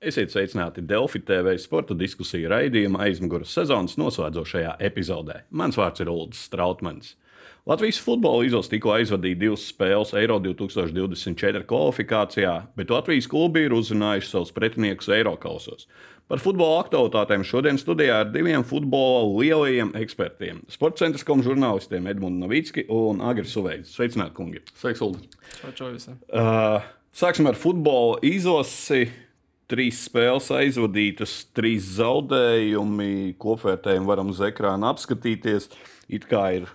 Esiet sveicināti Delfi TV sporta diskusiju raidījuma aizmugures sezonas noslēdzošajā epizodē. Mans vārds ir Ulrichs Strautmans. Latvijas futbola izlase tikko aizvadīja divas spēles Eiro 2024 kvalifikācijā, bet Latvijas klubi ir uzrunājuši savus pretiniekus Eirokausos. Par futbola aktualitātēm šodien studijā ar diviem futbola lielajiem ekspertiem - sporta centriskam žurnālistiem Edmunds Navicki un Agris Suveits. Sveicināti, kungi! Sveiks, Ulu! Uh, sāksim ar futbola izlasi trīs spēles aizvadītas, trīs zaudējumi. Kopvērtējumu varam uz ekrāna apskatīties. It kā ir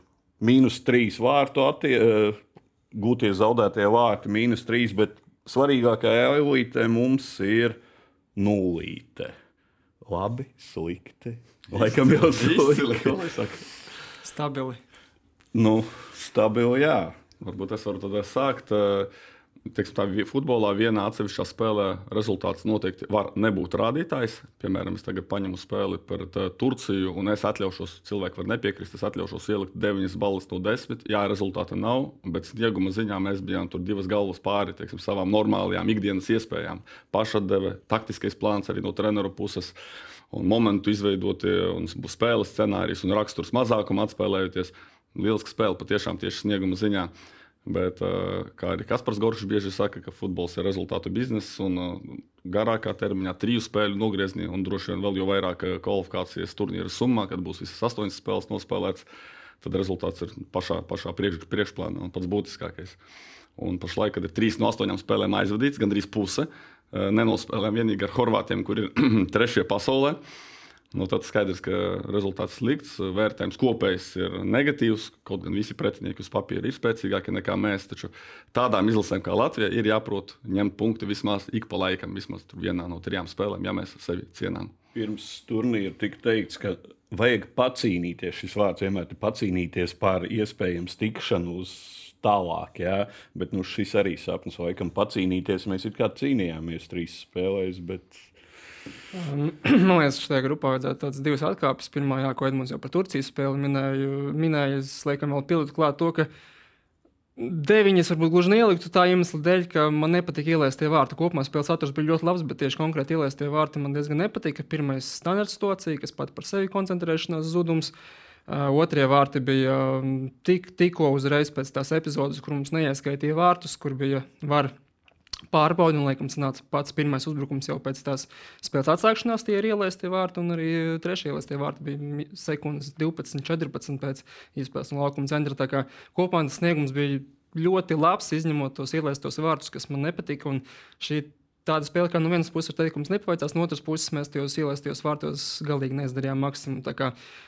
mīnus trīs vārtu attie, gūtie zaudētie vārti, mīnus trīs, bet svarīgākā elite mums ir nulīte. Labi, slikti. Laikam jau slikti. Stabili. Nu, stabili, jā. Varbūt es varu tad sākt. Uh, teiksim, tā, futbolā vienā atsevišķā spēlē rezultāts noteikti var nebūt rādītājs. Piemēram, es tagad paņemu spēli uh, Turciju, un es atļaušos, cilvēki var nepiekrist, es atļaušos ielikt 9 balvas no 10. Jā, rezultāta nav, bet snieguma ziņā mēs bijām tur divas galvas pāri teiksim, savām normālajām ikdienas iespējām. Pašatdeve, taktiskais plāns arī no treneru puses. Un momentu izveidotie, un spēles scenārijus un raksturs mazākumu atspēlējoties. Lieliska spēle patiešām tieši snieguma ziņā. Uh, Bet, kā arī Kaspars Gorčs bieži saka, ka futbols ir rezultātu bizness un garākā termiņā triju spēļu nogriezienī un droši vien vēl jau vairāk kvalifikācijas turnīra summā, kad būs visas astoņas spēles nospēlētas, tad rezultāts ir pašā, pašā priekš, priekšplānā un pats būtiskākais. Un pašlaik, kad ir trīs no astoņām spēlēm aizvadīts, gandrīz puse, nenospēlējām vienīgi ar Horvātiem, kur ir trešie pasaulē. Nu, tad skaidrs, ka rezultāts slikts, vērtējums kopējs ir negatīvs. Kaut gan visi pretinieki uz papīra ir spēcīgāki nekā mēs. Taču tādām izlasēm kā Latvija ir jāprot ņemt punktu vismaz ik pa laikam, vismaz vienā no trijām spēlēm, ja mēs sevi cienām. Pirms turnīra tika teikts, ka vajag pacīnīties. Šis vārds vienmēr ir pacīnīties par iespējams tikšanu uz tālāk. Ja? Bet nu, šis arī sapnis, laikam, pacīnīties. Mēs it kā cīnījāmies trīs spēlēs. Bet man liekas, šajā grupā vajadzētu tādas divas atkāpes. Pirmā, jā, ko Edmunds jau par Turcijas spēli minēja, minēja es liekam vēl pilotu klāt to, ka deviņas varbūt gluži neieliktu tā iemesla dēļ, ka man nepatika ielaist tie vārti. Kopumā spēles saturs bija ļoti labs, bet tieši konkrēti ielaist tie vārti man diezgan nepatika. Pirmais standarta situācija, kas pat par sevi koncentrēšanās zudums. Uh, otrie vārti bija um, tik, tikko uzreiz pēc tās epizodes, kur mums neieskaitīja vārtus, kur bija var pārbaudi. Un, laikam, sanāca pats pirmais uzbrukums jau pēc tās spēles atsākšanās. Tie ir ielaistie vārti, un arī trešie ielaistie vārti bija sekundes 12, 14 pēc iespējas no laukuma centra. Tā kā kopā tas sniegums bija ļoti labs, izņemot tos ielaistos vārtus, kas man nepatika. Tāda spēle, kā no vienas puses ir teikums nepaveicās, no otras puses mēs tajos ielaistajos vārtos galīgi neizdarījām maksimumu. Tā, kā,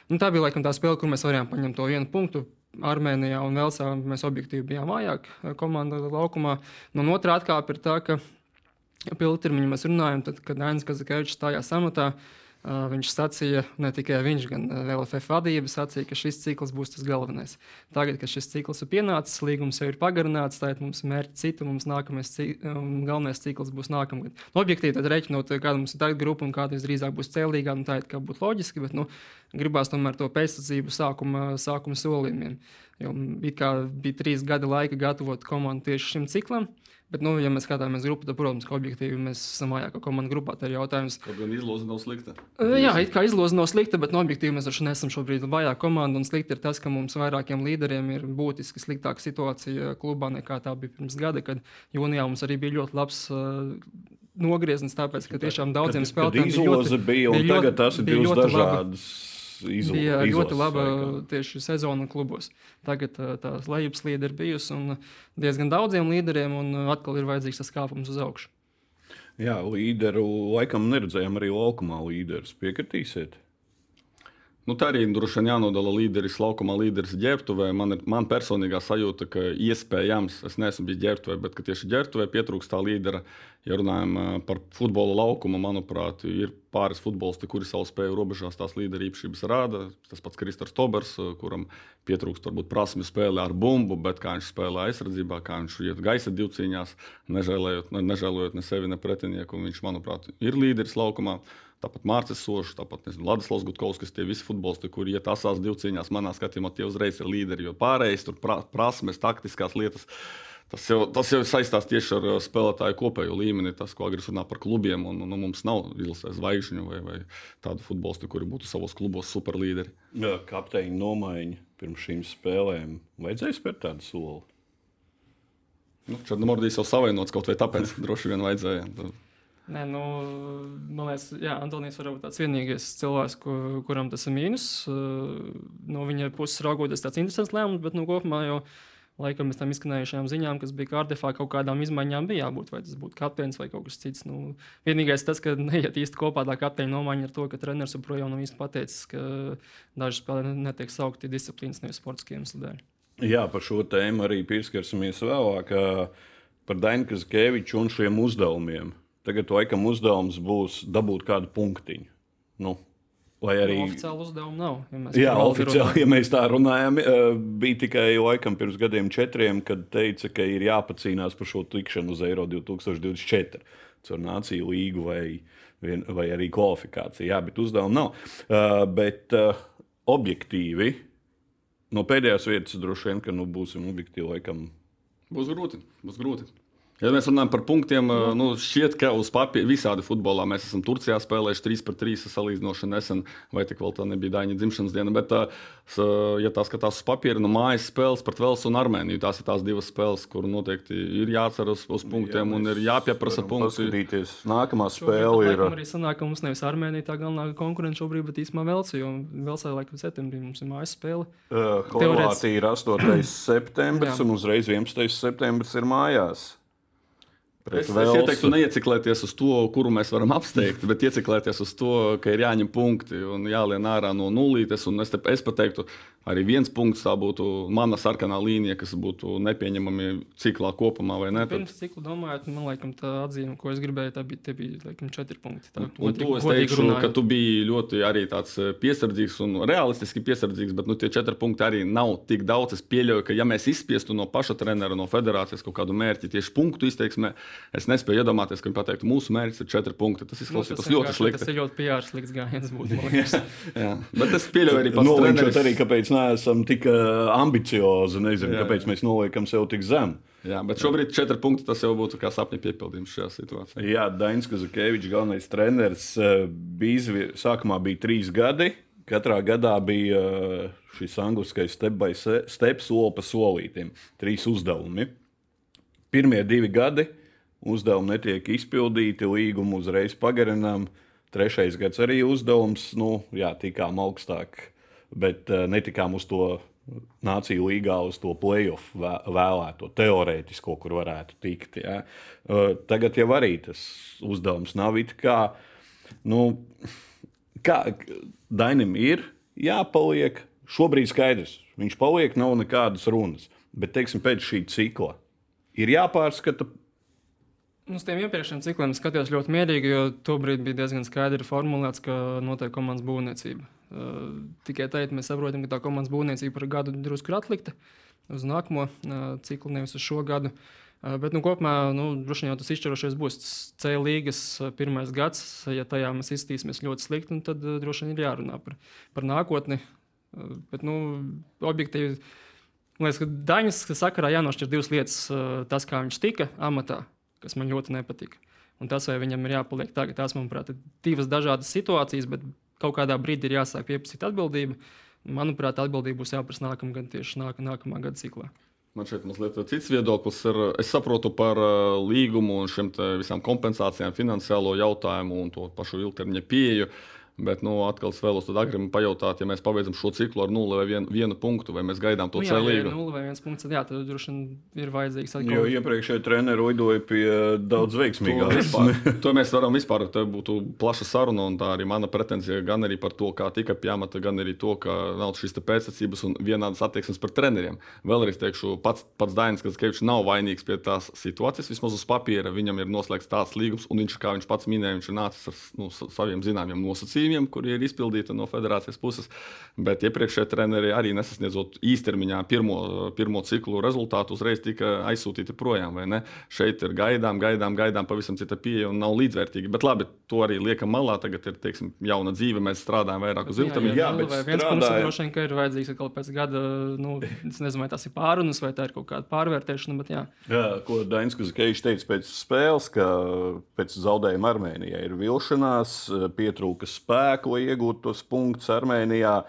nu, tā bija laikam tā spēle, kur mēs varējām paņemt to vienu punktu. Armēnijā un Velsā mēs objektīvi bijām vājāk eh, komanda laukumā. Nu, un otrā atkāpe ir tā, ka pilntermiņā mēs runājam, tad, kad Ainas Kazakēvičs stājās amatā. Uh, viņš sacīja, ne tikai viņš, gan LFF vadība sacīja, ka šis cikls būs tas galvenais. Tagad, kad šis cikls ir pienācis, līgums jau ir pagarināts, tad mums ir mērķi citu, mums nākamais galvenais cikls būs nākamgad. Nu, objektīvi tad reiķinot, kāda mums ir tagad grupa un kāda visdrīzāk būs cēlīgā, nu, tā ir kā būtu loģiski, bet nu, gribās tomēr to pēctecību sākuma, sākuma solījumiem. Jo bija trīs gadi laika gatavot komandu tieši šim ciklam. Bet, nu, ja mēs skatāmies grupu, tad, protams, ka objektīvi mēs esam vājākā komanda grupā. Tā ir jautājums. Kaut gan izloze nav slikta. Jā, it kā izloze nav slikta, bet no objektīvi mēs taču nesam šobrīd vājākā komanda. Un slikti ir tas, ka mums vairākiem līderiem ir būtiski sliktāka situācija klubā nekā tā bija pirms gada, kad jūnijā mums arī bija ļoti labs. Uh, Nogrieznis, tāpēc, ka tiešām daudziem spēlētājiem bija ļoti, bija, bija ļoti, tagad tas ir divas dažādas. Laba izl bija ļoti laba tieši sezona klubos. Tagad tā lejupslīde ir bijusi un diezgan daudziem līderiem, un atkal ir vajadzīgs tas kāpums uz augšu. Jā, līderu laikam neredzējām arī laukumā līderus. Piekritīsiet? Nu, tā arī droši vien jānodala līderis laukumā, līderis ģērbtuvē. Man ir man personīgā sajūta, ka iespējams, es neesmu bijis ģērbtuvē, bet tieši ģērbtuvē pietrūkst tā līdera. Ja runājam par futbola laukumu, manuprāt, ir pāris futbolisti, kuri savu spēju robežās tās līderu īpašības rāda. Tas pats Kristers Tobers, kuram pietrūkst varbūt prasmi spēlē ar bumbu, bet kā viņš spēlē aizsardzībā, kā viņš iet gaisa divcīņās, nežēlējot ne, nežēlojot ne sevi, ne pretinieku. Viņš, manuprāt, ir līderis laukumā. Tāpat Mārcis Sošs, tāpat Ladislavs Gutkovskis, tie visi futbolisti, kuri iet asās divcīņās, manā skatījumā tie uzreiz ir līderi, jo pārējais tur pra, prasmes, taktiskās lietas. Tas jau, tas jau saistās tieši ar spēlētāju kopējo līmeni. Tas, ko Agris runā par klubiem, un nu, mums nav izlasē zvaigžņu vai, vai tādu futbolistu, kuri būtu savos klubos superlīderi. Jā, kapteiņa nomaiņa pirms šīm spēlēm. Vajadzēja spērt tādu soli. Nu, Černamordijs jau savainots kaut vai tāpēc, droši vien vajadzēja. Nē, nu, man liekas, ka Antonius var būt tāds vienīgais cilvēks, ku, kuram tas ir mīnus. No viņa puses raugoties, tāds interesants lēmums, bet nu, kopumā jau laikam pēc tam izskanējušajām ziņām, kas bija Kārdefā, kaut kādām izmaiņām bija jābūt. Vai tas būtu kapteinis vai kaut kas cits. Nu, vienīgais tas, ka neiet īsti kopā tā kapteiņa nomaiņa ar to, ka treneris joprojām nav īsti pateicis, ka daži spēlētāji netiek saukti disciplīnas nevis sportiskiem iemesliem. Jā, par šo tēmu arī pieskarsimies vēlāk. Par Dainu Kazkeviču un šiem uzdevumiem. Tagad laikam uzdevums būs dabūt kādu punktiņu. Nu, Vai arī nu, oficiāli uzdevumu nav? Ja Jā, oficiāli, ja mēs tā runājam, bija tikai laikam pirms gadiem četriem, kad teica, ka ir jāpacīnās par šo tikšanu uz Eiro 2024 caur nāciju līgu vai, vai arī kvalifikāciju. Jā, bet uzdevumu nav. Bet objektīvi, no pēdējās vietas droši vien, ka nu, būsim objektīvi laikam. Būs grūti. Būs grūti. Ja mēs runājam par punktiem, no. nu, šķiet, ka uz papīra visādi futbolā mēs esam Turcijā spēlējuši 3 pret 3 salīdzinoši nesen, vai tik vēl tā nebija Daņa dzimšanas diena. Bet, ja tā skatās uz papīra, nu, mājas spēles pret Velsu un Armēniju, tās ir tās divas spēles, kur noteikti ir jācer uz, punktiem Jā, un ir jāpieprasa punkti. Nākamā spēle ir. Arī sanāk, ka mums nevis Armēnija tā galvenā konkurence šobrīd, bet īstenībā Velsa, jo Velsā laikam septembrī mums ir mājas spēle. Uh, Horvātija ir 8. septembris un uzreiz 11. septembris ir mājās. Es, es ieteiktu neieciklēties uz to, kuru mēs varam apsteigt, bet ieciklēties uz to, ka ir jāņem punkti un jālien ārā no nulītes. Es, te, es pateiktu, arī viens punkts tā būtu mana sarkanā līnija, kas būtu nepieņemami ciklā kopumā. Pirms cikla domājot, man liekas, tā atzīme, ko es gribēju, tā bija, bija laikam, četri punkti. Tā, un, un to es teikšu, runājot. ka tu biji ļoti arī tāds eh, piesardzīgs un realistiski piesardzīgs, bet nu, tie četri punkti arī nav tik daudz. Es pieļauju, ka ja mēs izspiestu no paša trenera, no federācijas kaut kādu mērķi tieši punktu izteiksmē, Es nespēju iedomāties, ka viņi pateiktu, mūsu mērķis ir četri punkti. Tas izklausās nu, ļoti slikti. Tas ir ļoti PR slikts gājiens. Būtu, jā, jā, bet es pieļauju arī pats. Noliekot arī, kāpēc neesam tik uh, ambiciozi, nezinu, jā, kāpēc jā. mēs noliekam sev tik zemu. Jā, bet šobrīd četri punkti tas jau būtu kā sapņu piepildījums šajā situācijā. Jā, Dainis Kazakēvičs, galvenais treneris, uh, bija, sākumā bija trīs gadi. Katrā gadā bija uh, šis angliskais step by step, soli pa solītam, trīs uzdevumi. Pirmie divi gadi uzdevumi netiek izpildīti, līgumu uzreiz pagarinām. Trešais gads arī uzdevums, nu, jā, tikām augstāk, bet uh, netikām uz to nāciju līgā, uz to playoff vēlēto, teorētisko, kur varētu tikt. Ja. Uh, tagad jau arī tas uzdevums nav it kā, nu, kā Dainam ir jāpaliek. Šobrīd skaidrs, viņš paliek, nav nekādas runas. Bet, teiksim, pēc šī cikla ir jāpārskata Uz tiem iepriekšējiem cikliem skatījos ļoti mierīgi, jo tobrīd bija diezgan skaidri formulēts, ka notiek komandas būvniecība. Uh, tikai tagad mēs saprotam, ka tā komandas būvniecība par gadu drusku ir atlikta uz nākamo uh, ciklu, nevis uz šo gadu. Uh, bet nu, kopumā nu, droši vien tas izšķirošais būs C līnijas pirmais gads. Ja tajā mēs izskatīsimies ļoti slikti, tad uh, droši vien ir jārunā par, par nākotni. Bet, nu, objektīvi, man liekas, ka Daņas sakarā jānošķir divas lietas. Tas, kā viņš tika amatā kas man ļoti nepatika. Un tas, vai viņam ir jāpaliek tagad, tās, manuprāt, ir divas dažādas situācijas, bet kaut kādā brīdī ir jāsāk pieprasīt atbildību. Manuprāt, atbildība būs jāprasa nākamā gada, tieši nāk, nākamā gada ciklā. Man šeit mazliet cits viedoklis ir. Es saprotu par uh, līgumu un šiem visām kompensācijām, finansiālo jautājumu un to pašu ilgtermiņa pieeju. Uh, Bet, nu, atkal es vēlos Agrim pajautāt, ja mēs pabeidzam šo ciklu ar 0 vai 1, 1 punktu, vai mēs gaidām to nu, celību. Jā, 0 vai 1 punkts, tad jā, tad droši vien ir vajadzīgs atkal. Jo iepriekšējie treneri uidoja pie daudz veiksmīgākas. To, to mēs varam vispār, te būtu plaša saruna, un tā arī mana pretenzija gan arī par to, kā tika pieņemta, gan arī to, ka nav šīs pēcsacības un vienādas attieksmes par treneriem. Vēlreiz teikšu, pats, pats Dainis, kas Kevičs nav vainīgs pie tās situācijas, vismaz uz papīra viņam ir noslēgts tāds līgums, un viņš, kā viņš pats minēja, viņš ir nācis ar nu, saviem zināmiem nosacījumiem nosacījumiem, kuri ir izpildīti no federācijas puses. Bet iepriekšējie treneri arī nesasniedzot īstermiņā pirmo, pirmo ciklu rezultātu, uzreiz tika aizsūtīti projām. Šeit ir gaidām, gaidām, gaidām, pavisam cita pieeja un nav līdzvērtīgi. Bet labi, to arī liekam malā. Tagad ir teiksim, jauna dzīve, mēs strādājam vairāk uz ilgtermiņa. Jā, jā, jā viens punkts droši vien, ka ir vajadzīgs atkal pēc gada, nu, es nezinu, vai tas ir pārunas vai tā ir kaut kāda pārvērtēšana. Bet, jā. jā, ko Dainis Kazakēvičs teica pēc spēles, ka pēc zaudējuma Armēnijā ir vilšanās, pietrūka spēku, lai iegūtu tos punktus Armēnijā.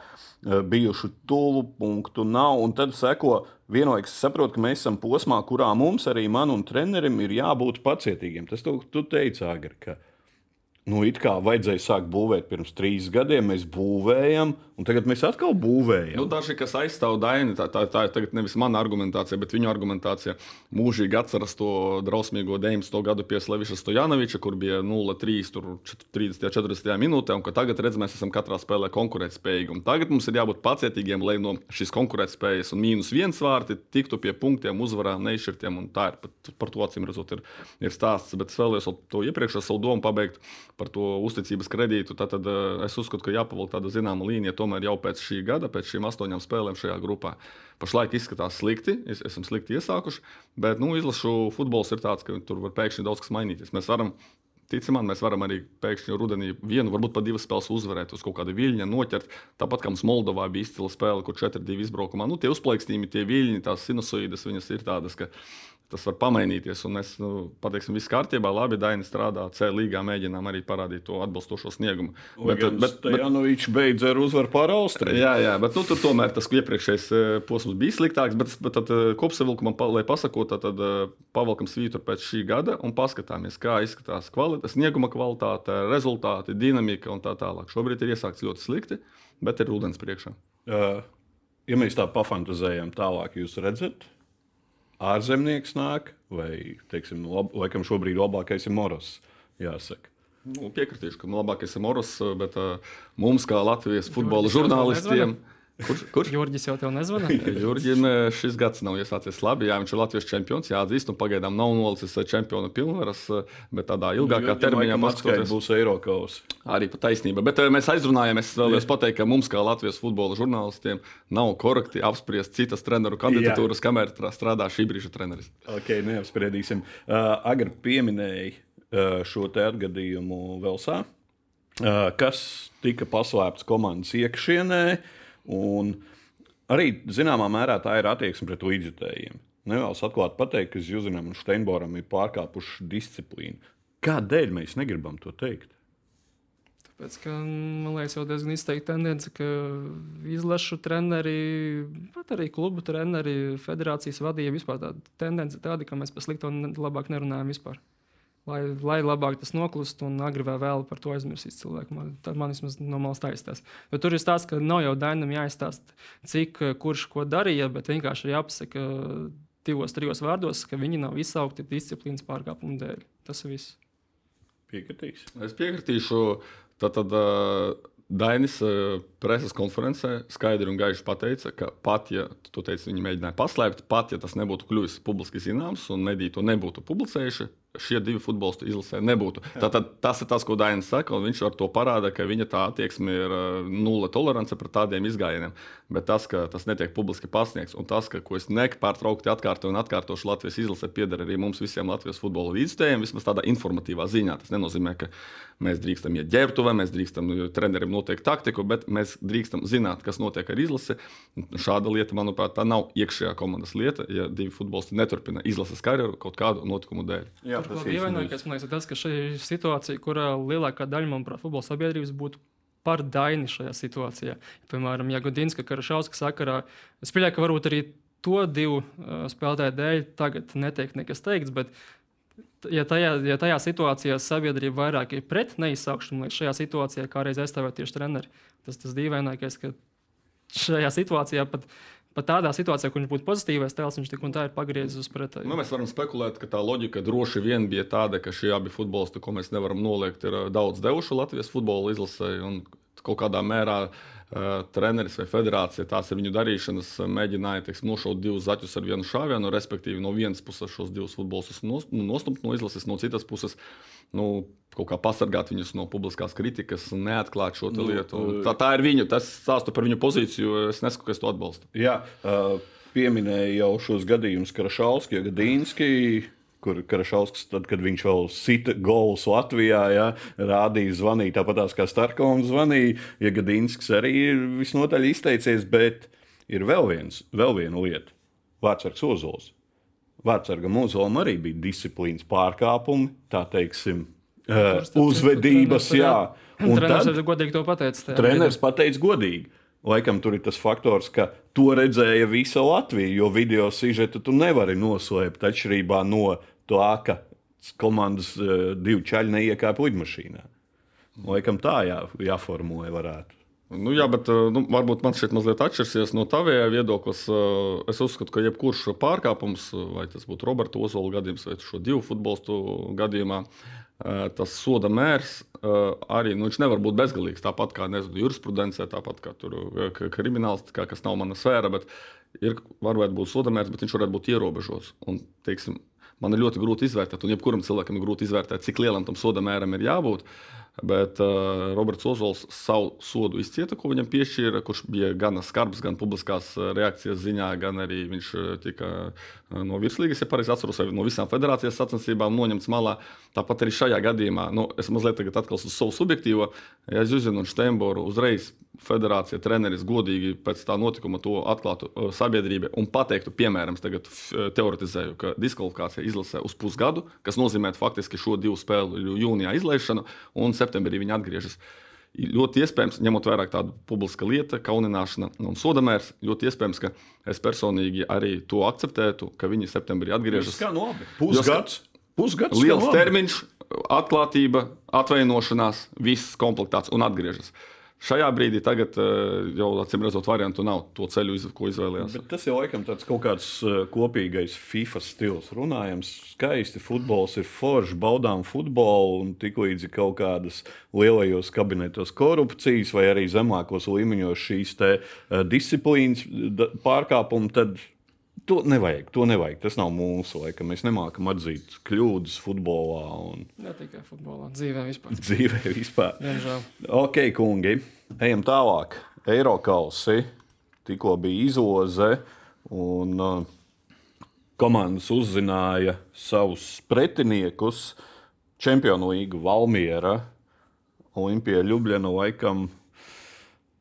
Bijušu tuvu punktu nav, un tad seko vienlaikus saprotu, ka mēs esam posmā, kurā mums arī man un trenerim ir jābūt pacietīgiem. Tas tu, tu teici, Agri, ka nu, it kā vajadzēja sākt būvēt pirms trīs gadiem, mēs būvējam, un tagad mēs atkal būvējam. Nu, daži, kas aizstāv Dainu, tā, tā, tā ir nevis mana argumentācija, bet viņu argumentācija. Mūžīgi atceras to drausmīgo 19. gadu pie Slaviša Stojanoviča, kur bija 0-3, 30. un 40. minūtē, un ka tagad redz, mēs esam katrā spēlē konkurētspējīgi. Un tagad mums ir jābūt pacietīgiem, lai no šīs konkurētspējas un mīnus viens vārti tiktu pie punktiem, uzvarām, neizšķirtiem. Tā ir par, par to acīm redzot, ir, ir stāsts. Bet es vēlējos to iepriekšējo savu domu pabeigt par to uzticības kredītu, tad, tad eh, es uzskatu, ka jāpavalk tāda zināma līnija tomēr jau pēc šī gada, pēc šīm astoņām spēlēm šajā grupā. Pašlaik izskatās slikti, es, esam slikti iesākuši, bet nu, izlašu futbols ir tāds, ka tur var pēkšņi daudz kas mainīties. Mēs varam Tici man, mēs varam arī pēkšņi rudenī vienu, varbūt pat divas spēles uzvarēt, uz kaut kāda viļņa noķert. Tāpat kā mums Moldovā bija izcila spēle, kur 4-2 izbraukumā. Nu, tie uzplaikstījumi, tie viļņi, tās sinusoides, viņas ir tādas, ka tas var pamainīties. Un mēs nu, pateiksim, viss kārtībā, labi, Daini strādā C līgā, mēģinām arī parādīt to atbilstošo sniegumu. Bet, bet, bet, jā, nu viņš beidz ar uzvaru pār Austriju. Jā, jā, bet nu, tur tomēr tas iepriekšējais eh, posms bija sliktāks, bet, bet tad eh, kopsavilkumam, lai pasakot, tad, tad eh, pavalkam svītru pēc šī gada un paskatāmies, kā izskatās kvalitāte, snieguma kvalitāte, rezultāti, dinamika un tā tālāk. Šobrīd ir iesākts ļoti slikti, bet ir ūdens priekšā. Uh, ja mēs tā pafantazējam tālāk, jūs redzat, ārzemnieks nāk, vai, teiksim, lab, laikam šobrīd labākais ir Moros. Jāsaka. Nu, piekritīšu, ka labākais ir Moros, bet uh, mums, kā Latvijas futbola žurnālistiem, uh, Kurš? kurš? Jurģis jau tev nezvanīja. Jurģim šis gads nav iesācies labi. Jā, viņš ir Latvijas čempions, jāatzīst, un pagaidām nav nolicis čempiona pilnvaras, bet tādā ilgākā Jurģim termiņā paskatoties, būs Eiropas. Arī taisnība. Bet mēs aizrunājām, es vēlējos pateikt, ka mums, kā Latvijas futbola žurnālistiem, nav korekti apspriest citas treneru kandidatūras, Jā. kamēr strādā šī brīža treneris. Ok, neapspriedīsim. Uh, Agri pieminēja uh, šo te atgadījumu Velsā, uh, kas tika paslēpts komandas iekšienē. Uh, Un arī zināmā mērā tā ir attieksme pret līdzjutējiem. Nevēlas atklāt pateikt, ka Zjuzinam un Steinboram ir pārkāpuši disciplīnu. Kādēļ mēs negribam to teikt? Tāpēc, ka, man liekas, jau diezgan izteikta tendence, ka izlašu treneri, pat arī klubu treneri, federācijas vadīja vispār tāda tendence, tāda, ka mēs par slikto labāk nerunājam vispār lai, lai labāk tas noklust un agri vai vēl par to aizmirsīs cilvēku. Man, tad man vismaz no malas taisnās. Jo tur ir stāsts, ka nav jau dainam jāizstāsta, cik kurš ko darīja, bet vienkārši ir jāpasaka divos, trijos vārdos, ka viņi nav izsaukti disciplīnas pārkāpumu dēļ. Tas viss. Piekritīs. Es piekritīšu. Tad, tad uh, Dainis uh, preses konferencē skaidri un gaiši pateica, ka pat ja teici, viņi mēģināja paslēpt, pat ja tas nebūtu kļuvis publiski zināms un mediji to nebūtu publicējuši, šie divi futbolisti izlasē nebūtu. Tātad, tas ir tas, ko Dainis saka, un viņš ar to parāda, ka viņa tā attieksme ir uh, nulle tolerance pret tādiem izgājieniem. Bet tas, ka tas netiek publiski pasniegts, un tas, ka, ko es nepārtraukti atkārtoju un atkārtošu Latvijas izlasē, pieder arī mums visiem Latvijas futbola līdzstājiem, vismaz tādā informatīvā ziņā. Tas nenozīmē, ka mēs drīkstam iet ģērbtuvē, mēs drīkstam trenerim noteikt taktiku, bet mēs drīkstam zināt, kas notiek ar izlasi. Šāda lieta, manuprāt, tā nav iekšējā komandas lieta, ja divi futbolisti neturpina izlases karjeru kaut kādu notikumu dēļ. Jā, tas ir ievainojams. Man liekas, tas, ka šī ir situācija, kurā lielākā daļa, manuprāt, futbola sabiedrības būtu par daini šajā situācijā. Piemēram, ja Gudinska Karašauska sakarā, es pieļauju, ka varbūt arī to divu spēlētāju dēļ tagad netiek nekas teikts, bet ja tajā, ja tajā situācijā sabiedrība vairāk ir pret neizsaukšanu, lai šajā situācijā kā reiz aizstāvēt tieši treneri, tas tas dīvainākais, ka šajā situācijā pat pat tādā situācijā, kur viņš būtu pozitīvais tēls, viņš tik un tā ir pagriezis uz pretēju. Nu, mēs varam spekulēt, ka tā loģika droši vien bija tāda, ka šie abi futbolisti, ko mēs nevaram noliegt, ir daudz devuši Latvijas futbola izlasē kaut kādā mērā. Uh, treneris vai federācija, tās ir viņu darīšanas, mēģināja teiksim, nošaut divus zaķus ar vienu šāvienu, respektīvi no vienas puses šos divus futbolistus nu, nostumt no izlases, no citas puses nu, kaut kā pasargāt viņus no publiskās kritikas, neatklāt šo Nu, lietu. Un Tā, tā ir viņu, tas stāsta par viņu pozīciju. Es nesaku, ka es to atbalstu. Jā, uh, pieminēja jau šos gadījumus Karašalski, Gadīnski. Kur Karašauskas, tad, kad viņš vēl sita golus Latvijā, ja, rādīja, zvanīja tāpat kā Starkovs zvanīja. Ja Gadīnskis arī ir visnotaļ izteicies, bet ir vēl, viens, vēl viena lieta. Vārtsargs Ozols. Vārtsargam Ozolam arī bija disciplīnas pārkāpumi, tā teiksim, uh, uzvedības, jā. Un Treneris tad- godīgi to pateica. Treneris pateica godīgi. Laikam tur ir tas faktors, ka to redzēja visa Latvija, jo video sižetu tu nevari noslēpt atšķirībā no tā, ka komandas uh, divi čaļi neiekāpa lidmašīnā. Laikam tā jā, jāformulē varētu. Nu, jā, bet eh, nu, varbūt man šeit mazliet atšķirsies no tavējā viedoklis. Eh, Es uzskatu, ka jebkurš pārkāpums, eh, vai tas būtu Roberta Ozola gadījums vai šo divu futbolistu gadījumā, eh, tas soda mērs eh, arī nu, nevar būt bezgalīgs. Tāpat kā nezinu, jurisprudencē, tāpat kā eh, kriminālistikā, kas nav mana sfēra, bet ir, varētu būt soda mērs, bet viņš varētu būt ierobežots. Un, teiksim, man ir ļoti grūti izvērtēt, un jebkuram cilvēkam ir grūti izvērtēt, cik lielam tam soda mēram ir jābūt. Bet uh, Roberts Ozols savu sodu izcieta, ko viņam piešķīra, kurš bija gan skarbs, gan publiskās reakcijas ziņā, gan arī viņš tika no virslīgas, ja pareizi atceros, no visām federācijas sacensībām noņemts malā. Tāpat arī šajā gadījumā, nu, es mazliet tagad atkal uz savu subjektīvo, ja Zuzinu un Steinboru uzreiz federācija treneris godīgi pēc tā notikuma to atklātu uh, sabiedrībai un pateiktu, piemēram, tagad f- teoretizēju, ka diskvalifikācija izlasē uz pusgadu, kas nozīmē faktiski šo divu spēļu jūnijā izlaišanu, un septembrī viņi atgriežas. Ļoti iespējams, ņemot vērā tādu publisku lietu, kaunināšana un sodamērs, ļoti iespējams, ka es personīgi arī to akceptētu, ka viņi septembrī atgriežas. Tas kā no abi. Pusgads. Pusgads. Liels termiņš, atklātība, atvainošanās, viss komplektāts un atgriežas. Šajā brīdī tagad eh, jau acīm redzot, variantu nav to ceļu, iz- ko izvēlējās. Bet tas jau laikam tāds kaut kāds uh, kopīgais FIFA stils. Runājam, skaisti futbols ir foršs, baudām futbolu, un tiklīdz ir kaut kādas lielajos kabinetos korupcijas vai arī zemākos līmeņos šīs te, uh, disciplīnas pārkāpumi, tad to nevajag. To nevajag. Tas nav mūsu laikam. Mēs nemākam atzīt kļūdas futbolā un Ne tikai futbolā, dzīvē vispār. dzīvē vispār. Diemžēl. Ok, kungi, ejam tālāk. Eirokalsi tikko bija izloze, un uh, komandas uzzināja savus pretiniekus. Čempionu līga Valmiera, Olimpija Ljubljana laikam.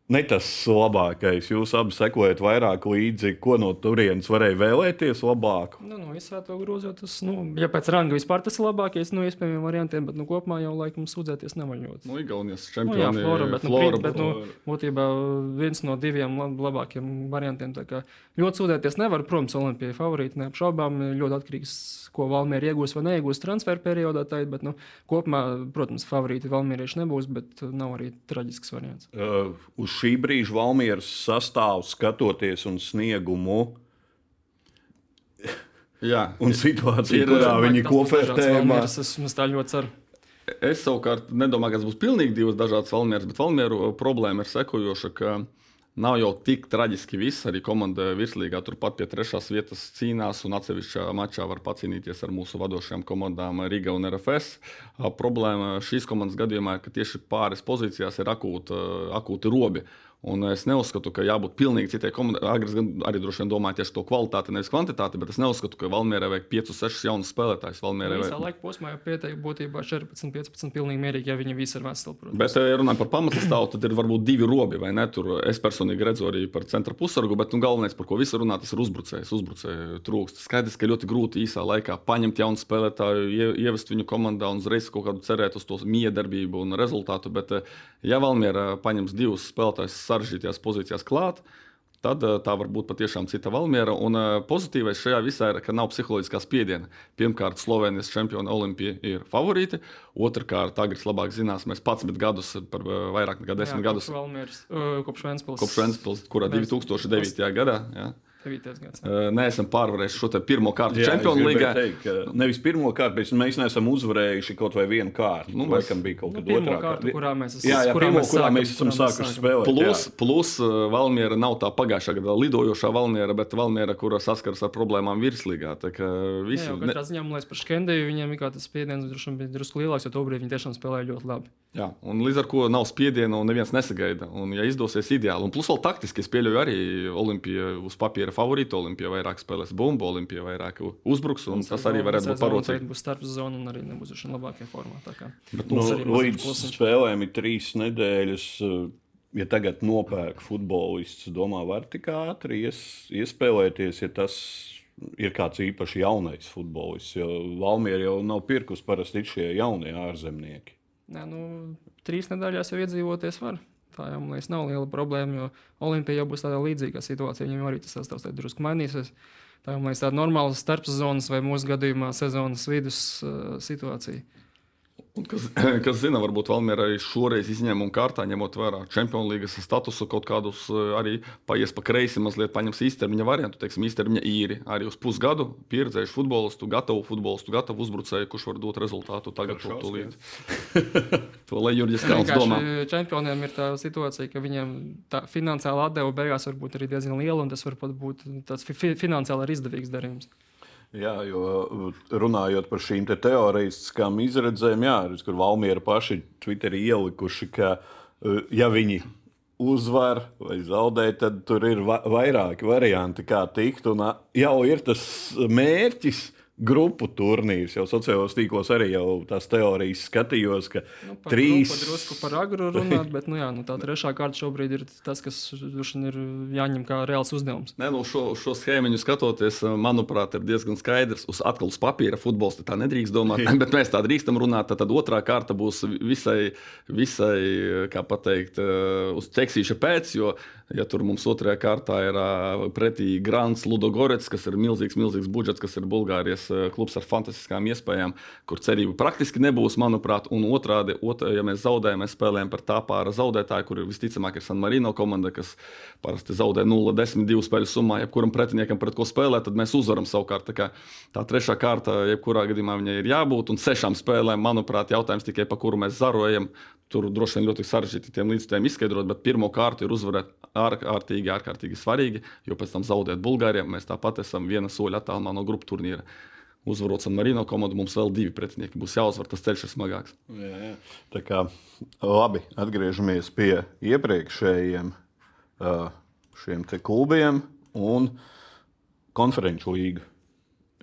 Ne tas labākais. Jūs abi sekojat vairāk līdzi, ko no turienes varēja vēlēties labāk. Nu, no visā to grozot, tas, nu, ja pēc ranga vispār tas ir labākais no iespējamiem variantiem, bet nu, kopumā jau laikam sūdzēties nevar ļoti. Nu, Igaunijas Nu, jā, čempioni. Flora, bet, nu, Flora, Flora, bet, nu, būtībā viens no diviem lab- labākiem variantiem. tā kā Ļoti sūdzēties nevar. Protams, Olimpija favorīti, neapšaubām. Ļoti atkarīgs, ko Valmiera iegūs vai neiegūs transferu periodā. Tā, bet, nu, kopumā, protams, favorīti Valmierieši nebūs, bet nav arī traģisks variants. Uh, uz šī brīža Valmieras sastāvu skatoties un sniegumu Jā, un situāciju, Ir, kurā es viņi. Valmieras, Es, es tā ļoti ceru. Es savukārt nedomāju, ka tas būs pilnīgi divas dažādas valmieras, bet valmieru uh, problēma ir sekojoša, ka nav jau tik traģiski viss. Arī komanda virslīgā turpat pie trešās vietas cīnās un atsevišķā mačā var pacīnīties ar mūsu vadošajām komandām Riga un RFS. Uh, Problēma šīs komandas gadījumā ir, ka tieši pāris pozīcijās ir akūta, akūti robi. Un es neuzskatu, ka jābūt pilnīgi citai komandai. Agris gan arī droši vien domāja tieši to kvalitāti, nevis kvantitāti, bet es neuzskatu, ka Valmierai vajag 5, 6 jaunus spēlētājus. Visā vajag... laika posmā jau pieteikti būtībā 14, 15 pilnīgi mierīgi, ja viņi visi ir veseli. protams. Bet, ja runājam par pamatsastāvu, tad ir varbūt divi robi, vai ne? Tur es personīgi redzu arī par centra pusargu, bet nu, galvenais, par ko visi runā, tas ir uzbrucējs. Uzbrucēju trūkst. Skaidrs, ka ļoti grūti īsā laikā paņemt jaunu spēlētāju, ie, ievest viņu komandā un uzreiz kaut kādu cerēt uz to miedarbību un rezultātu. Bet, ja Valmiera paņems divus spēlētājus sarežģītajās pozīcijās klāt, tad eh, tā var būt patiešām cita Valmiera. Un eh, pozitīvais šajā visā ir, ka nav psiholoģiskā spiediena. Pirmkārt, Slovenijas čempiona Olimpija ir favorīti. Otrakārt, Agris labāk zinās, mēs 11 gadus, par eh, vairāk nekā 10 Jā, gadus Kopš uh, kopš Ventspils, kurā Mēs- 2009. gadā. Jā. 9. gads. Uh, neesam pārvarējuši šo pirmo kārtu Champions League. Teikt, nevis pirmo kārtu, bet mēs neesam uzvarējuši kaut vai vienu kārtu. Nu, mēs, Laikam bija kaut nu, kāda otrā kārta, kurā mēs esam, jā, jā, kurā pirmo, mēs, kurā mēs esam sākuši spēlēt. Plus, jā. plus Valmiera nav tā pagājušā gada lidojošā Valmiera, bet Valmiera, kura saskaras ar problēmām virslīgā. Visi, jā, katrā ziņā, man liekas, par Skendēju viņiem ir kāds spiediens, bija drusku lielāks, jo tobrīd viņi tiešām spēlēja ļoti labi. Jā, un līdz ar to nav spiediena un neviens nesagaida. Un, ja izdosies ideāli, un plus vēl taktiski, es pieļauju arī Olimpija uz papīra favorītu. Olimpija vairāk spēlēs bumbu, Olimpija vairāk uzbruks, un tas arī varētu būt parocīgi. Būs starp zonu un arī nebūs viņa labākajā formā. Bet, nu, līdz spēlēm ir trīs nedēļas. Ja tagad nopērk futbolists, domā, var tik ātri ies, iespēlēties, ja tas ir kāds īpaši jaunais futbolists. Jo Valmiera jau nav pirkus parasti šie jaunie ārzemnieki. Nē, nu, trīs nedēļās jau iedzīvoties var. Tā jau liekas, nav liela problēma, jo Olimpija jau būs tādā līdzīgā situācijā. Viņam arī tas sastāvs drusku mainīsies. Tā jau liekas, tāda normāla starpsezonas vai mūsu gadījumā sezonas vidus uh, situācija. Un kas, kas zina, varbūt Valmiera arī šoreiz izņēmuma kārtā, ņemot vērā Champions League statusu, kaut kādus eh, arī paies pa kreisi, mazliet paņems īstermiņa variantu, teiksim, īstermiņa īri. Arī uz pusgadu pieredzējuši futbolistu, gatavu futbolistu, gatavu uzbrucēju, kurš var dot rezultātu tagad, to tūlīt. to lai Jurģis Kalns domā. Čempioniem ir tā situācija, ka viņiem tā finansiāla atdeva beigās var būt arī diezgan liela, un tas var pat būt tāds fi finansiāli arī izdevīgs darījums. Jā, jo uh, runājot par šīm te teorētiskām izredzēm, jā, kur Valmiera paši Twitterī ielikuši, ka uh, ja viņi uzvar vai zaudē, tad tur ir va vairāki varianti, kā tikt. Un jau ir tas mērķis grupu turnīrs. Jau sociālajos tīklos arī jau tās teorijas skatījos, ka nu, par trīs. Grupu, drusku par agru runāt, bet nu, jā, nu, tā trešā kārta šobrīd ir tas, kas ir jāņem kā reāls uzdevums. Nē, nu, šo, šo schēmu skatoties, manuprāt, ir diezgan skaidrs. Uz atkal uz papīra futbols tā nedrīkst domāt, bet mēs tā drīkstam runāt. Tad otrā kārta būs visai, visai kā pateikt, uz ķeksīša pēc, jo Ja tur mums otrajā kārtā ir pretī Grants Ludogorets, kas ir milzīgs, milzīgs budžets, kas ir Bulgārijas klubs ar fantastiskām iespējām, kur cerība praktiski nebūs, manuprāt, un otrādi, otrā, ja mēs zaudējam, mēs spēlējam par tā pāra zaudētāju, kur visticamāk ir San Marino komanda, kas parasti zaudē 0-10 divu spēļu summā, jebkuram pretiniekam, pret ko spēlē, tad mēs uzvaram savukārt. Tā, tā trešā kārta, jebkurā gadījumā viņai ir jābūt, un sešām spēlēm, manuprāt, jautājums tikai par kuru mēs zarojam. Tur droši vien ļoti sarežģīti tiem līdzstrādājiem izskaidrot, bet pirmo kārtu ir uzvarēt ārkārtīgi, ārkārtīgi svarīgi, jo pēc tam zaudēt Bulgārijam mēs tāpat esam viena soļa attālumā no grupu turnīra. Uzvarot San Marino komandu, mums vēl divi pretinieki. Būs jāuzvar, tas ceļš ir smagāks. Jā, jā. Tā kā labi, atgriežamies pie iepriekšējiem šiem klubiem un konferenču līgu.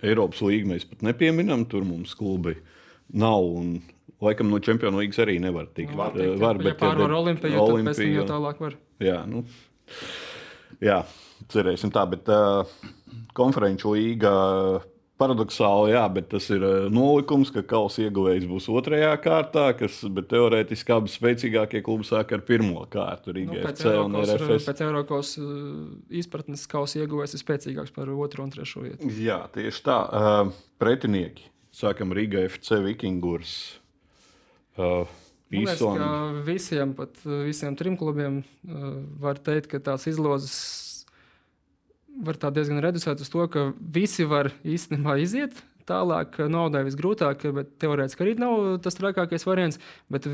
Eiropas līniju mēs pat nepieminam, tur mums klubi nav. Un Laikam no Champions League arī nevar tikt. Var, tikt var, bet, ja pārvar Olimpiju, tad pēc tam jau tālāk var. Jā, nu, jā cerēsim tā, bet uh, konferenču līga paradoxāli, jā, bet tas ir uh, nolikums, ka kausa ieguvējs būs otrajā kārtā, kas teorētiski abi spēcīgākie klubi sāk ar pirmo kārtu. Riga, nu, pēc Eiropas, pēc Eiropas izpratnes kausa ieguvējs ir spēcīgāks par otro un trešo vietu. Jā, tieši tā. Uh, pretinieki. Sākam Riga FC Vikingurs. Uh, Liekas, visiem, pat visiem trim klubiem uh, var teikt, ka tās izlozes var tā diezgan reducēt uz to, ka visi var īstenībā iziet. Tālāk, naudai visgrūtāk, bet teorētiski arī nav tas trakākais variants. Bet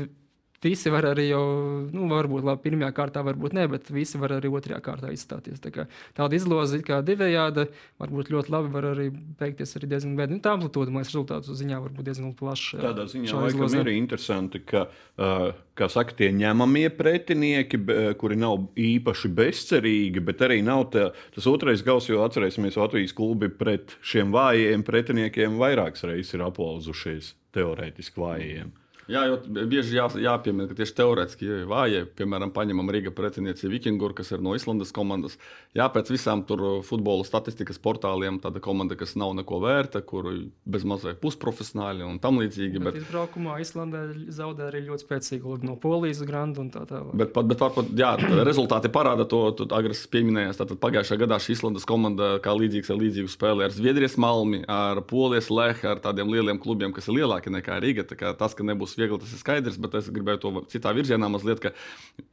visi var arī jau, nu, varbūt labi, pirmajā kārtā, varbūt ne, bet visi var arī otrajā kārtā izstāties. Tā kā, tāda izloze kā divējāda, varbūt ļoti labi var arī beigties arī diezgan bēdīgi. Nu, tā amplitūda, liekas, rezultātu ziņā var būt diezgan plaša. Tādā ziņā laikam ir interesanti, ka, kā saka, tie ņemamie pretinieki, kuri nav īpaši bezcerīgi, bet arī nav tā, tas otrais gals, jo atcerēsimies, Latvijas klubi pret šiem vājiem pretiniekiem vairākas reizes ir aplauzušies teorētiski vājiem. Jā, jo bieži jā, jāpiemina, ka tieši teorētiski vājie, piemēram, paņemam Rīga pretinieci Vikingur, kas ir no Islandes komandas. Jā, pēc visām tur futbola statistikas portāliem tāda komanda, kas nav neko vērta, kur bezmaz vai pusprofesionāli un tam līdzīgi. Bet, bet izbraukumā Islandē zaudē arī ļoti spēcīgi no Polijas grandu un tā tālāk. Bet, bet, bet varbūt, jā, rezultāti parāda to, tu agres pieminējās. Tātad pagājušajā gadā šī Islandes komanda kā līdzīgs ar līdzīgu spēli ar Zviedrijas Malmi, ar Polijas Lehu, ar tādiem lieliem klubiem, kas ir lielāki nekā Rīga. Tas, ka nebūs viegli, tas ir skaidrs, bet es gribēju to citā virzienā mazliet, ka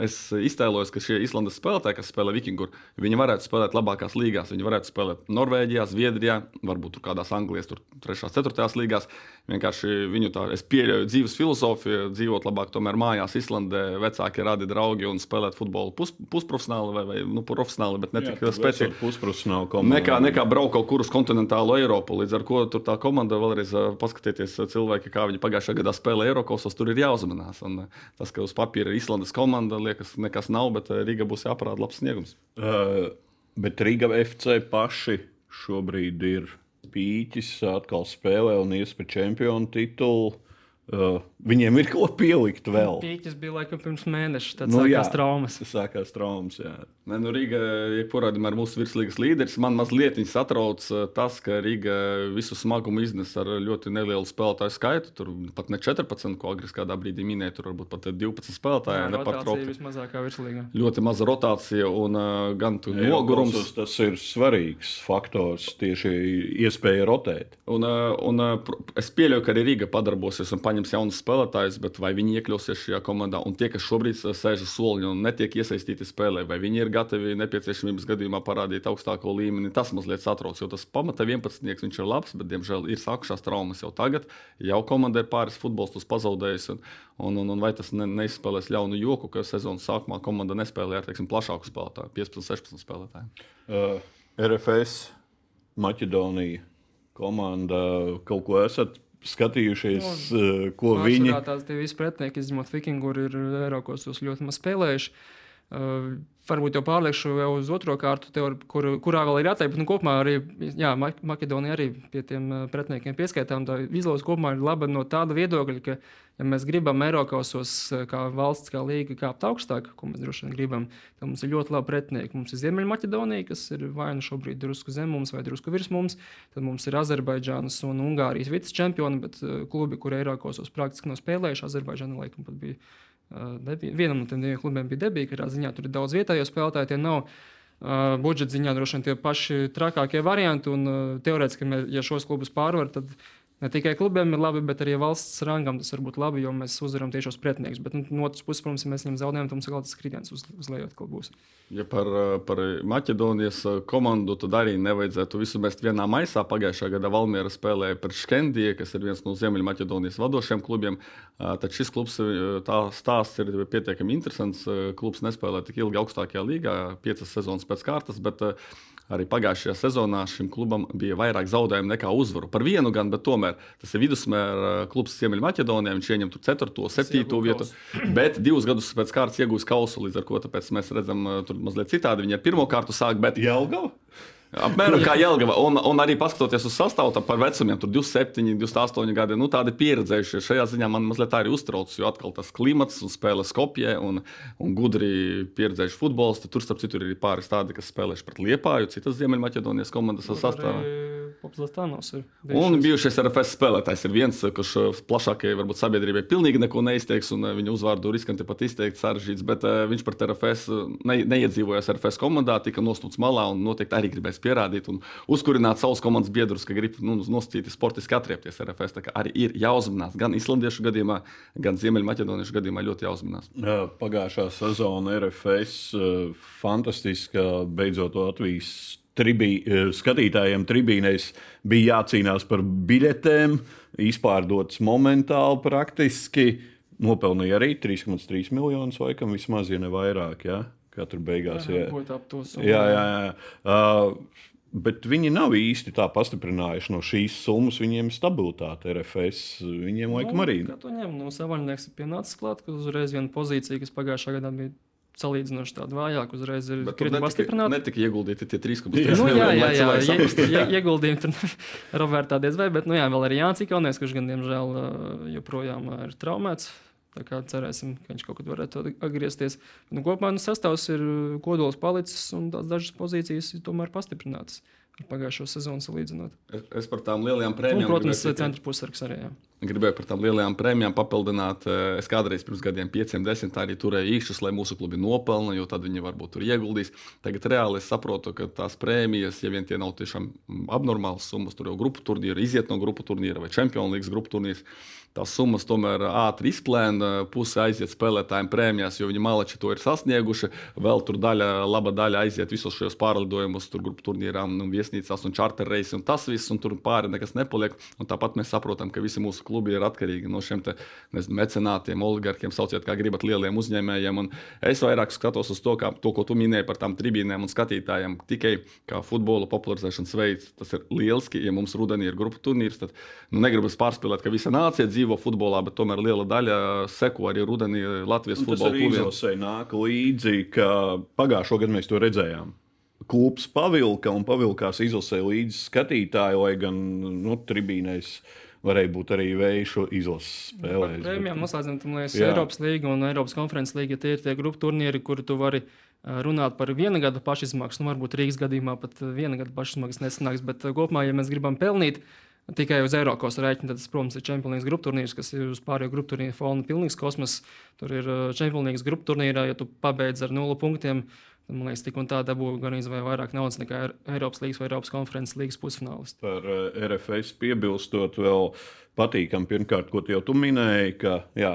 es iztēlojos, ka šie Islandes spēlētāji, kas spēlē Vikingur, viņi varētu spēlēt labākās līgās. Viņi varētu spēlēt Norvēģijā, Zviedrijā, varbūt tur kādās Anglijas, tur 3. un 4. līgās. Vienkārši viņu tā, es pieļauju dzīves filozofiju, dzīvot labāk tomēr mājās, Islandē, vecāki radi draugi un spēlēt futbolu pus, pusprofesionāli vai, vai nu, profesionāli, bet ne tik spēcīgi. Pusprofesionāli komanda. Nekā, nekā braukt kaut kur uz kontinentālo Eiropu, līdz ar ko tur tā komanda vēlreiz paskatieties cilvēki, kā viņi pagājušajā gadā spēlēja Eiropasos, tur ir jāuzmanās. Un tas, ka uz papīra ir Islandes komanda, liekas, nekas nav, bet Riga būs jāparāda labs sniegums. Uh, bet Riga FC paši šobrīd ir Pīķis atkal spēlē un ies par čempionu titulu. Uh, viņiem ir ko pielikt vēl. Pīķis bija laikam pirms mēneša. Tad nu, sākās jā, traumas. Sākās traumas jā. Nē, nu Rīga jebkurā gadījumā ir mūsu virslīgas līderis. Man mazliet satrauc uh, tas, ka Rīga visu smagumu iznes ar ļoti nelielu spēlētāju skaitu. Tur pat ne 14, ko agresīvi kādā brīdī minēja, tur varbūt pat 12 spēlētāji. Jā, rotācija vismazākā virslīgā. Ļoti maza rotācija un uh, gan nogurums. Tas ir svarīgs faktors tieši iespēja rotēt. Un, uh, un uh, es pieļauju, ka arī Rīga padarbosies un paņems paņems jaunus spēlētājus, bet vai viņi iekļausies šajā komandā, un tie, kas šobrīd sēž uz soliņa un netiek iesaistīti spēlē, vai viņi ir gatavi nepieciešamības gadījumā parādīt augstāko līmeni, tas mazliet satrauc. Jo tas pamata 11. viņš ir labs, bet, diemžēl, ir sākušās traumas jau tagad. Jau komanda ir pāris futbolistus pazaudējusi, un, un, un, un vai tas ne, neizspēlēs ļaunu joku, ka sezonas sākumā komanda nespēlē ar teiksim, plašāku spēlētāju, 15, 16 spēlētāju. Uh, RFS, Maķedonija komanda kaut ko esat skatījušies, no, nu, eh, ko viņi. Tās tie visi pretinieki, izņemot Vikingu, ir Eiropos ļoti maz spēlējuši. Uh, varbūt jau pārliekšu jau uz otro kārtu, teori, kur, kurā vēl ir jāteikt. Nu, kopumā arī jā, Maķedonija arī pie tiem uh, pretiniekiem pieskaitām. Tā izlauze kopumā ir laba no tāda viedokļa, ka, ja mēs gribam Eiropasos uh, kā valsts, kā līga kāpt augstāk, ko mēs droši vien gribam, tad mums ir ļoti labi pretinieki. Mums ir Ziemeļmaķedonija, kas ir vai nu šobrīd drusku zem mums, vai drusku virs mums. Tad mums ir Azerbaidžānas un Ungārijas vicečempioni, bet uh, klubi, kur Eiropasos praktiski nav spēlējuši, Azerbaidžāna laikam pat bija Debī, vienam no tiem diviem klubiem bija debija, kurā ziņā tur ir daudz vietējo spēlētāju. Tie nav uh, budžeta ziņā droši vien tie paši trakākie varianti. Un, uh, teorētiski, ja šos klubus pārvar, tad ne tikai klubiem ir labi, bet arī valsts rangam tas var būt labi, jo mēs uzvaram tiešos pretiniekus. Bet nu, no otras puses, protams, ja mēs viņam zaudējam, tad mums ir tas kritiens uz, uz leju atkal būs. Ja par, par Maķedonijas komandu, tad arī nevajadzētu visu mest vienā maisā. Pagājušā gada Valmiera spēlēja par Škendiju, kas ir viens no Ziemeļmaķedonijas vadošiem klubiem. Tad šis klubs, tā stāsts ir pietiekami interesants. Klubs nespēlē tik ilgi augstākajā līgā, piecas sezonas pēc kārtas, bet Arī pagājušajā sezonā šim klubam bija vairāk zaudējumu nekā uzvaru. Par vienu gan, bet tomēr tas ir vidusmēra klubs Ziemeļmaķedonijā. Viņš ieņem 4. un 7. vietu, bet divus gadus pēc kārtas iegūst kausu. Līdz ar to mēs redzam, tur mazliet citādi. Viņi ar pirmo kārtu sāk, bet Jelgava. Apmēram kā Jelgava. Un, un arī paskatoties uz sastāvu par vecumiem, tur 27, 28 gadi. Nu, tādi pieredzējušie. Šajā ziņā man mazliet arī uztrauc, jo atkal tas klimats un spēle skopjē un, un gudri pieredzējuši futbolisti. Tur, starp citu, ir arī pāris tādi, kas spēlējuši pret Liepāju, citas Ziemeļmaķedonijas komandas sastāvā. Populatānos ir. Un bijušais RFS spēlētājs ir viens, kurš uh, plašākajai varbūt sabiedrībai pilnīgi neko neizteiks, un uh, viņa uzvārdu riskanti pat izteikt sarežģīts, bet uh, viņš par RFS ne, neiedzīvojās RFS komandā, tika nostūts malā un noteikti arī gribēs pierādīt un uzkurināt savus komandas biedrus, ka grib nu, nosacīti sportiski atriepties RFS. Tā arī ir jāuzmanās gan islandiešu gadījumā, gan ziemeļmaķedoniešu gadījumā ļoti jāuzmanās. Jā, pagājušā sezona RFS fantastiska beidzot Latvijas tribī, eh, skatītājiem tribīnēs bija jācīnās par biļetēm, izpārdotas momentāli praktiski. Nopelnīja arī 3,3 miljonus, vai kam vismaz, ja ne vairāk. Ja? Katru beigās. Jā, jā. jā, jā. Uh, Bet viņi nav īsti tā pastiprinājuši no šīs summas. Viņiem ir stabilitāte, RFS. Viņiem laikam nu, arī. Viņam no savaļnieks ir pienācis klāt, ka uzreiz viena pozīcija, kas pagājušā gadā bija salīdzinoši tāda vājāka, uzreiz ir krietni pastiprināta. Netika ieguldīti tie 3,5 nu, jā, jā, jā, jā, jā, ieguldījumi tur Robertā diez vai, bet nu, jā, vēl arī Jānis Kalnieks, kurš gan diemžēl joprojām ir traumēts. Tā kā cerēsim, ka viņš kaut kad varētu atgriezties. Nu, kopumā nu, sastāvs ir kodols palicis un dažas pozīcijas ir tomēr pastiprinātas. pagājušo sezonu salīdzinot. Es, es par tām lielajām Un, prēmijām. protams, gribēju centra pusargs arī. Jā. Gribēju par tām lielajām prēmijām papildināt. Eh, Es kādreiz pirms gadiem, pieciem, desmit arī turēju īkšķus, lai mūsu klubi nopelna, jo tad viņi varbūt tur ieguldīs. Tagad reāli es saprotu, ka tās prēmijas, ja vien tie nav tiešām abnormālas summas, tur jau grupu turnīri, iziet no grupu turnīra vai Champions League grupu turnīrs. Tās summas tomēr ātri izplēna, puse aiziet spēlētājiem prēmijās, jo viņi malači to ir sasnieguši. Vēl tur daļa, laba daļa aiziet visos šajos pārlidojumus, tur grupu turnīrām, nu, viesnīcās un charter reisi un tas viss, un tur pāri nekas nepaliek. Un tāpat mēs saprotam, ka visi mūsu klubi ir atkarīgi no šiem te, nezinu, mecenātiem, oligarkiem, sauciet, kā gribat, lieliem uzņēmējiem. Un es vairāk skatos uz to, kā, to, ko tu minēji par tām tribīnēm un skatītājiem. Tikai kā futbola popularizēšanas veids, tas ir lieliski. Ja mums rudenī ir grupu turnīrs, tad nu, negribu pārspīlēt, ka visa nācija dzīvo futbolā, bet tomēr liela daļa seko arī rudenī Latvijas Un Tas futbola arī klubiem. izlasē nāk līdzi, ka pagājušo gadu mēs to redzējām. Klubs pavilka un pavilkās izlasē līdzi skatītāji, lai gan nu, tribīnēs varēja būt arī vēju izlases spēlēs. Prēmijām noslēdzam, liekas, Jā. Eiropas līga un Eiropas konferences līga. Tie ir tie grupu turnīri, kur tu vari runāt par viena gada pašizmaksu. Nu, varbūt Rīgas gadījumā pat viena gada pašizmaksas nesanāks, bet kopumā, ja mēs gribam pelnīt tikai uz Eiropas rēķina, tad, protams, ir Champions League grupu turnīrs, kas ir uz pārējo grupu turnīru fona pilnīgs kosmos. Tur ir League grupu turnīrā, ja tu pabeidz ar nulli punktiem. tad, Man liekas, tik un tā dabū gan vai vairāk naudas nekā Eir- Eiropas līnijas vai Eiropas konferences līgas pusfinālists. Par RFS piebilstot, vēl patīkami, pirmkārt, ko tu jau tu minēji, ka jā,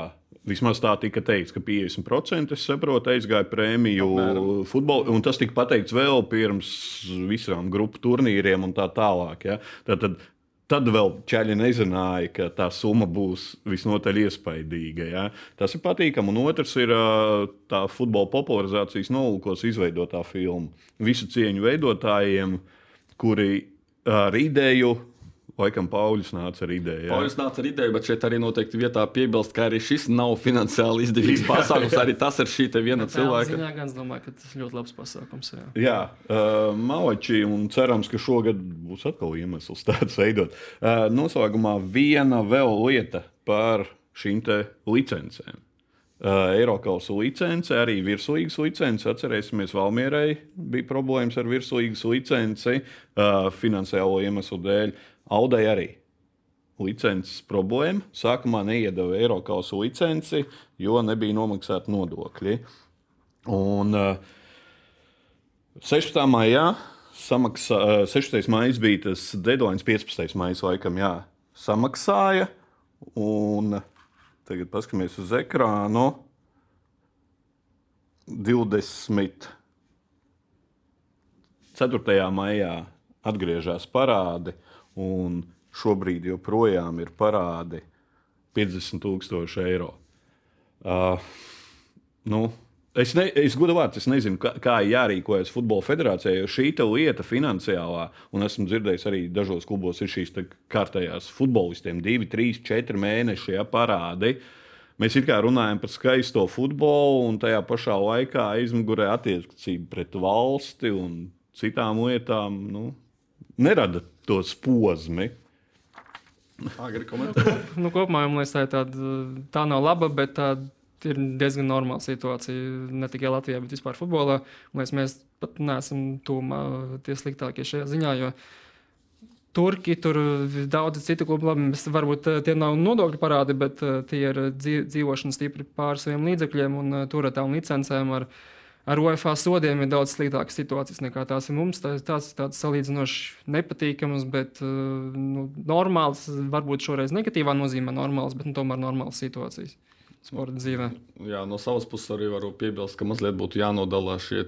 vismaz tā tika teikts, ka 50% es saprotu, aizgāja prēmiju futbolā, un tas tika pateikts vēl pirms visām grupu turnīriem un tā tālāk. Ja? Tad, tad, tad vēl ķēļi nezināja, ka tā summa būs visnotaļ iespaidīga. Ja? Tas ir patīkami. Un otrs ir tā futbola popularizācijas nolūkos izveidotā filma. Visu cieņu veidotājiem, kuri ar ideju, laikam Pauļus nāca ar ideju. ja? Pauļus nāca ar ideju, bet šeit arī noteikti vietā piebilst, ka arī šis nav finansiāli izdevīgs pasākums. Arī tas ir šī te viena cilvēka. Ziņā gan es domāju, ka tas ir ļoti labs pasākums. Jā. Jā, uh, malači, un cerams, ka šogad būs atkal iemesls tāds veidot. Uh, noslēgumā viena vēl lieta par šīm licencēm. Uh, Eiropas licence, arī virslīgas licence. Atcerēsimies, Valmierai bija problēmas ar virslīgas licenci uh, finansiālo iemeslu dēļ. Audai arī licences problēma. Sākumā neiedeva Eiropas licenci, jo nebija nomaksāti nodokļi. Un, uh, 16. maijā samaksā, eh, 16. maijs bija tas deadline, 15. maijs laikam, jā, samaksāja. Un tagad paskatāmies uz ekrānu. 20. 4. maijā atgriežas parādi, un šobrīd joprojām ir parādi 50,000 eiro. Uh, nu, es, ne, es gudu vārdu, es nezinu, kā, kā jārīkojas futbola federācijai, jo šī lieta finansiālā, un esmu dzirdējis arī dažos klubos, ir šīs kārtējās futbolistiem, divi, trīs, četri mēneši ja, parādi. Mēs it kā runājam par skaisto futbolu, un tajā pašā laikā aizmugurē attiecība pret valsti un citām lietām nu, nerada to posmu. Agri komentēt. Nu, kopumā man liekas, tā, tāda, tā nav laba, bet tā ir diezgan normāla situācija. Ne tikai Latvijā, bet vispār futbolā. Man liekas, mēs pat neesam tūmā tie sliktākie šajā ziņā. Jo Turki, tur daudz citu klubu, labi, mēs varbūt eh, tie nav nodokļu parādi, bet eh, tie ir dzīv- dzīvošana stipri pār saviem līdzekļiem un eh, turētām licencēm. Ar, ar UEFA sodiem ir daudz sliktākas situācijas nekā tās ir mums. Tās, tās ir tādas salīdzinoši nepatīkamas, bet eh, nu, normālas, varbūt šoreiz negatīvā nozīmē normālas, bet nu, tomēr normālas situācijas sporta dzīvē. Jā, no savas puses arī varu piebilst, ka mazliet būtu jānodala šie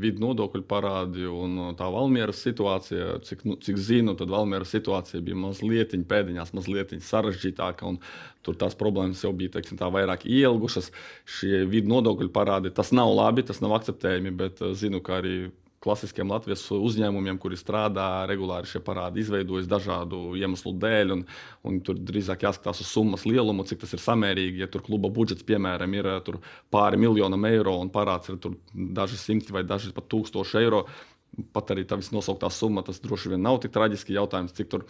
vidu nodokļu parādi un tā Valmieras situācija. Cik, nu, cik zinu, tad Valmieras situācija bija mazliet pēdiņās, mazliet sarežģītāka. un Tur tās problēmas jau bija teiksim, vairāk ielgušas. Šie vidu nodokļu parādi, tas nav labi, tas nav akceptējami, bet uh, zinu, ka arī klasiskiem Latvijas uzņēmumiem, kuri strādā regulāri, šie parādi izveidojas dažādu iemeslu dēļ. Un, un tur drīzāk jāskatās uz summas lielumu, cik tas ir samērīgi. Ja tur kluba budžets, piemēram, ir tur pāri miljonam eiro un parāds ir daži simti vai daži pat tūkstoši eiro. Pat arī tā visnosauktā summa, tas droši vien nav tik traģiski jautājums, cik tur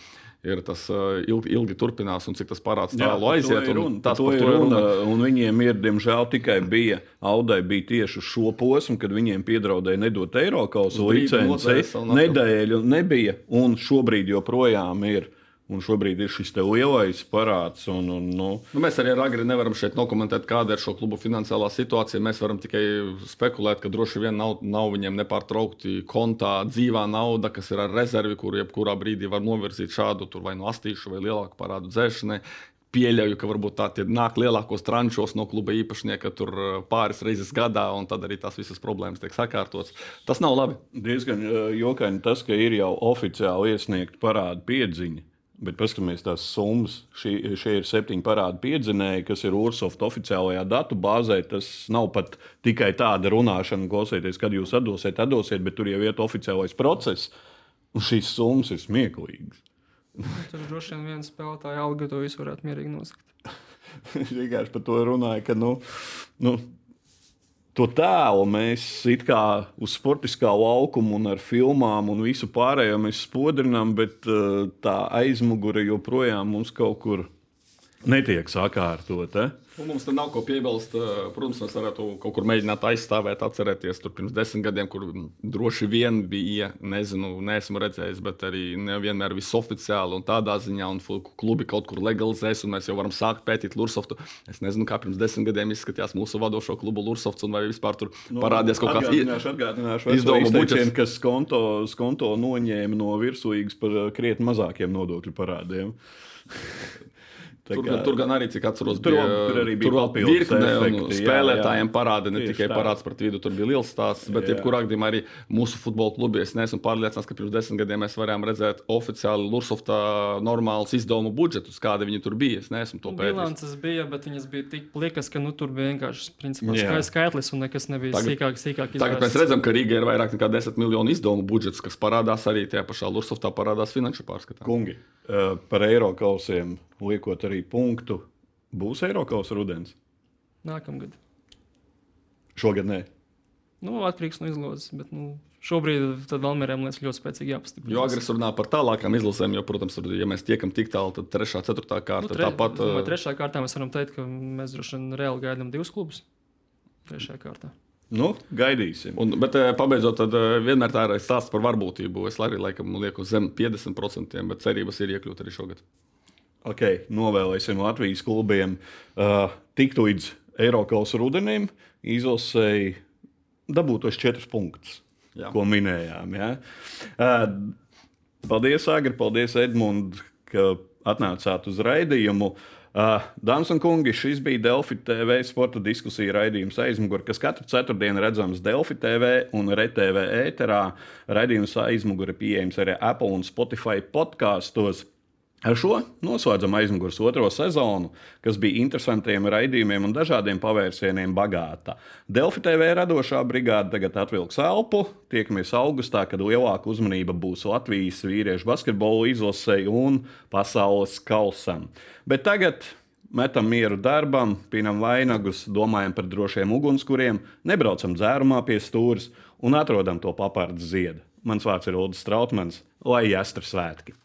ir tas uh, ilgi, ilgi turpinās un cik tas parāds tālu aiziet. Un, tas ir runa, un viņiem ir, diemžēl, tikai bija Audai bija tieši šo posmu, kad viņiem piedraudēja nedot eiro kausu licenci. Nedēļu nebija, un šobrīd joprojām ir. Un šobrīd ir šis lielais parāds. Un, un, nu. Nu, mēs arī ar Agri nevaram šeit dokumentēt, kāda ir šo klubu finansiālā situācija. Mēs varam tikai spekulēt, ka droši vien nav, nav viņiem nepārtraukti kontā dzīvā nauda, kas ir ar rezervi, kur jebkurā brīdī var novirzīt šādu vai no astīšu vai lielāku parādu dzēšanai. Pieļauju, ka varbūt tā nāk lielākos tranšos no kluba īpašnieka tur uh, pāris reizes gadā, un tad arī tās visas problēmas tiek sakārtotas. Tas nav labi. Diezgan uh, jokaini tas, ka ir jau oficiāli iesniegta parāda piedziņa Bet paskatieties, tās summas. Šie, šie ir septiņi parādi piedzinēji, kas ir Ursoft oficiālajā datu bāzē. Tas nav pat tikai tāda runāšana, klausieties, kad jūs atdosiet, atdosiet, bet tur jau ir oficiālais process. Un šīs summas ir smieklīgas. Tur droši vien viens spēlētājs alga to visu varētu mierīgi nosakt. es vienkārši par to runāju, ka nu, nu, to tēlu mēs kā uz sportiskā laukuma un ar filmām un visu pārējo mēs spodrinām, bet uh, tā aizmugure joprojām mums kaut kur netiek sakārtota. Eh? Un nu, mums tam nav ko piebilst. Protams, mēs varētu kaut kur mēģināt aizstāvēt, atcerēties tur pirms desmit gadiem, kur droši vien bija, nezinu, neesmu redzējis, bet arī nevienmēr viss oficiāli un tādā ziņā, un klubi kaut kur legalizēs, un mēs jau varam sākt pētīt Lursoftu. Es nezinu, kā pirms desmit gadiem izskatījās mūsu vadošo klubu Lursofts, un vai vispār tur nu, parādījās kaut kāds izdevumu budžets, kas konto, konto noņēma no virsūīgas par krietni mazākiem nodokļu parādiem. Tur, kā, tur gan arī, cik atceros, tur, bija, tur arī bija virkne spēlētājiem parāda ne tikai tā. parāds pret vidu, tur bija liels stāsts, bet jā. jebkurā gadījumā arī mūsu futbola klubi. Es neesmu pārliecināts, ka pirms desmit gadiem mēs varējām redzēt oficiāli Lursoftā normālus izdevumu budžetus, kādi viņi tur bija. Es neesmu to pētījis. Bilances bija, bet viņas bija tik plikas, ka nu, tur bija vienkārši principā, skaitlis un nekas nebija tagad, sīkāk. sīkāk izvērsts. tagad mēs redzam, ka Rīgā ir vairāk nekā 10 miljonu izdevumu budžets, kas parādās arī tajā pašā Lursoftā, parādās finanšu pārskatā. Kungi, uh, par eiro kausiem liekot arī punktu, būs Eiropas rudens? Nākamgad. Šogad nē. Nu, atkarīgs no izlozes, bet nu, šobrīd Valmērēm liekas ļoti spēcīgi jāpastiprina. Jo agresors runā par tālākām izlasēm, jo, protams, tur, ja mēs tiekam tik tālu, tad trešā, ceturtā kārta. Nu, tre, tāpat, vai trešā kārtā mēs varam teikt, ka mēs droši vien reāli gaidām divus klubus. Trešajā kārtā. Nu, gaidīsim. Un, bet, pabeidzot, tad vienmēr tā ir stāsts par varbūtību. Es arī laikam lieku zem 50%, bet cerības ir iekļūt arī šogad ok, novēlēsim Latvijas klubiem uh, tikt līdz Eiropas rudenim, izlasēji dabūt tos četrus punktus, Jā. ko minējām. Ja? Uh, paldies, Agri, paldies, Edmund, ka atnācāt uz raidījumu. Uh, Dāmas un kungi, šis bija Delfi TV sporta diskusija raidījums aizmugurē, kas katru ceturtdienu redzams Delfi TV un RTV ēterā. Raidījums aizmugurē pieejams arī Apple un Spotify podkāstos. Ar šo noslēdzam aizmugures otro sezonu, kas bija interesantiem raidījumiem un dažādiem pavērsieniem bagāta. Delfi TV radošā brigāde tagad atvilks elpu. Tiekamies augustā, kad lielāka uzmanība būs Latvijas vīriešu basketbola izlasei un pasaules kausam. Bet tagad metam mieru darbam, pinam vainagus, domājam par drošiem ugunskuriem, nebraucam dzērumā pie stūres un atrodam to papārdu ziedu. Mans vārds ir Ulrichs Strautmans, lai jāstra svētki!